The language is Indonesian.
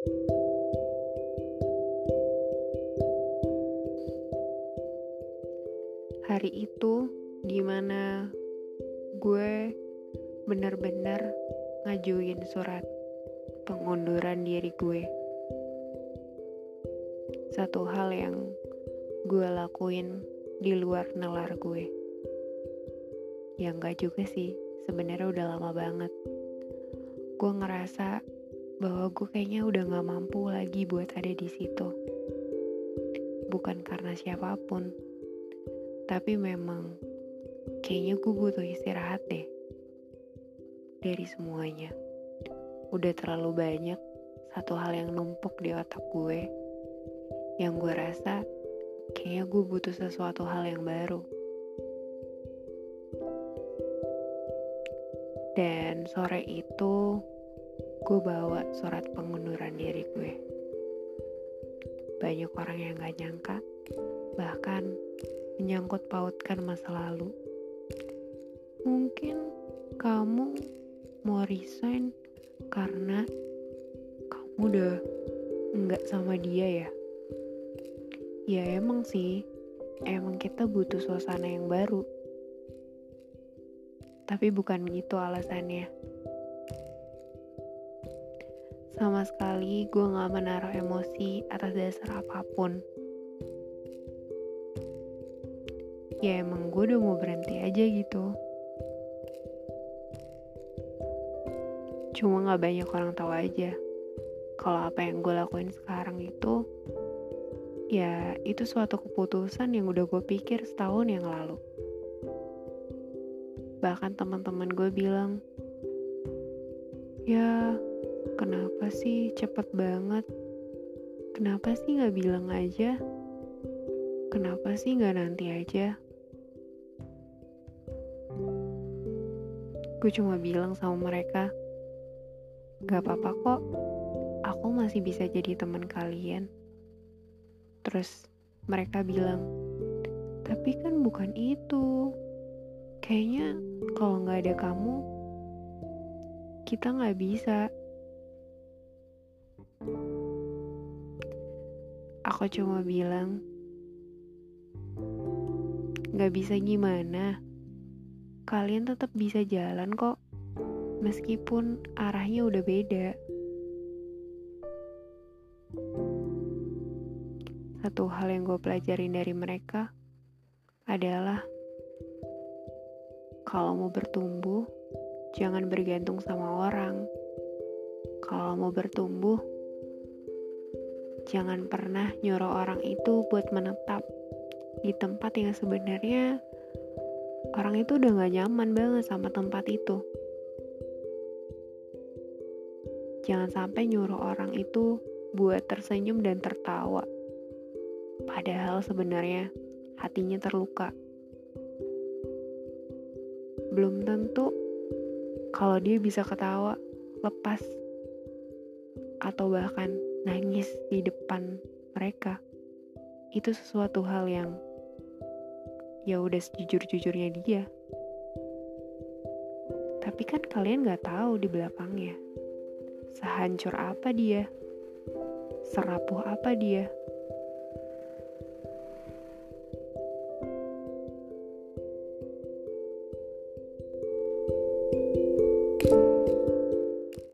Hari itu di mana gue bener-bener ngajuin surat pengunduran diri gue. Satu hal yang gue lakuin di luar nalar gue. Yang gak juga sih, sebenarnya udah lama banget. Gue ngerasa bahwa gue kayaknya udah gak mampu lagi buat ada di situ. Bukan karena siapa pun, tapi memang kayaknya gue butuh istirahat deh dari semuanya. Udah terlalu banyak satu hal yang numpuk di otak gue yang gue rasa kayaknya gue butuh sesuatu hal yang baru. Dan sore itu gue bawa surat pengunduran diri gue. Banyak orang yang gak nyangka, bahkan menyangkut pautkan masa lalu. Mungkin kamu mau resign karena kamu udah nggak sama dia ya ya emang sih emang kita butuh suasana yang baru tapi bukan gitu alasannya sama sekali gue gak menaruh emosi atas dasar apa pun ya emang gue udah mau berhenti aja gitu Cuma gak banyak orang tahu aja kalau apa yang gue lakuin sekarang itu ya itu suatu keputusan yang udah gue pikir setahun yang lalu. Bahkan teman-teman gue bilang, ya kenapa sih cepet banget? Kenapa sih gak bilang aja? Kenapa sih gak nanti aja? Gue cuma bilang sama mereka, Gak apa-apa kok, aku masih bisa jadi teman kalian. Terus mereka bilang, tapi kan bukan itu. Kayaknya kalau nggak ada kamu, kita nggak bisa. Aku cuma bilang, nggak bisa gimana. Kalian tetap bisa jalan kok meskipun arahnya udah beda. Satu hal yang gue pelajarin dari mereka adalah kalau mau bertumbuh, jangan bergantung sama orang. Kalau mau bertumbuh, jangan pernah nyuruh orang itu buat menetap di tempat yang sebenarnya orang itu udah gak nyaman banget sama tempat itu. Jangan sampai nyuruh orang itu buat tersenyum dan tertawa. Padahal sebenarnya hatinya terluka. Belum tentu kalau dia bisa ketawa lepas atau bahkan nangis di depan mereka. Itu sesuatu hal yang ya udah sejujur-jujurnya dia. Tapi kan kalian gak tahu di belakangnya. Sehancur apa dia? Serapuh apa dia?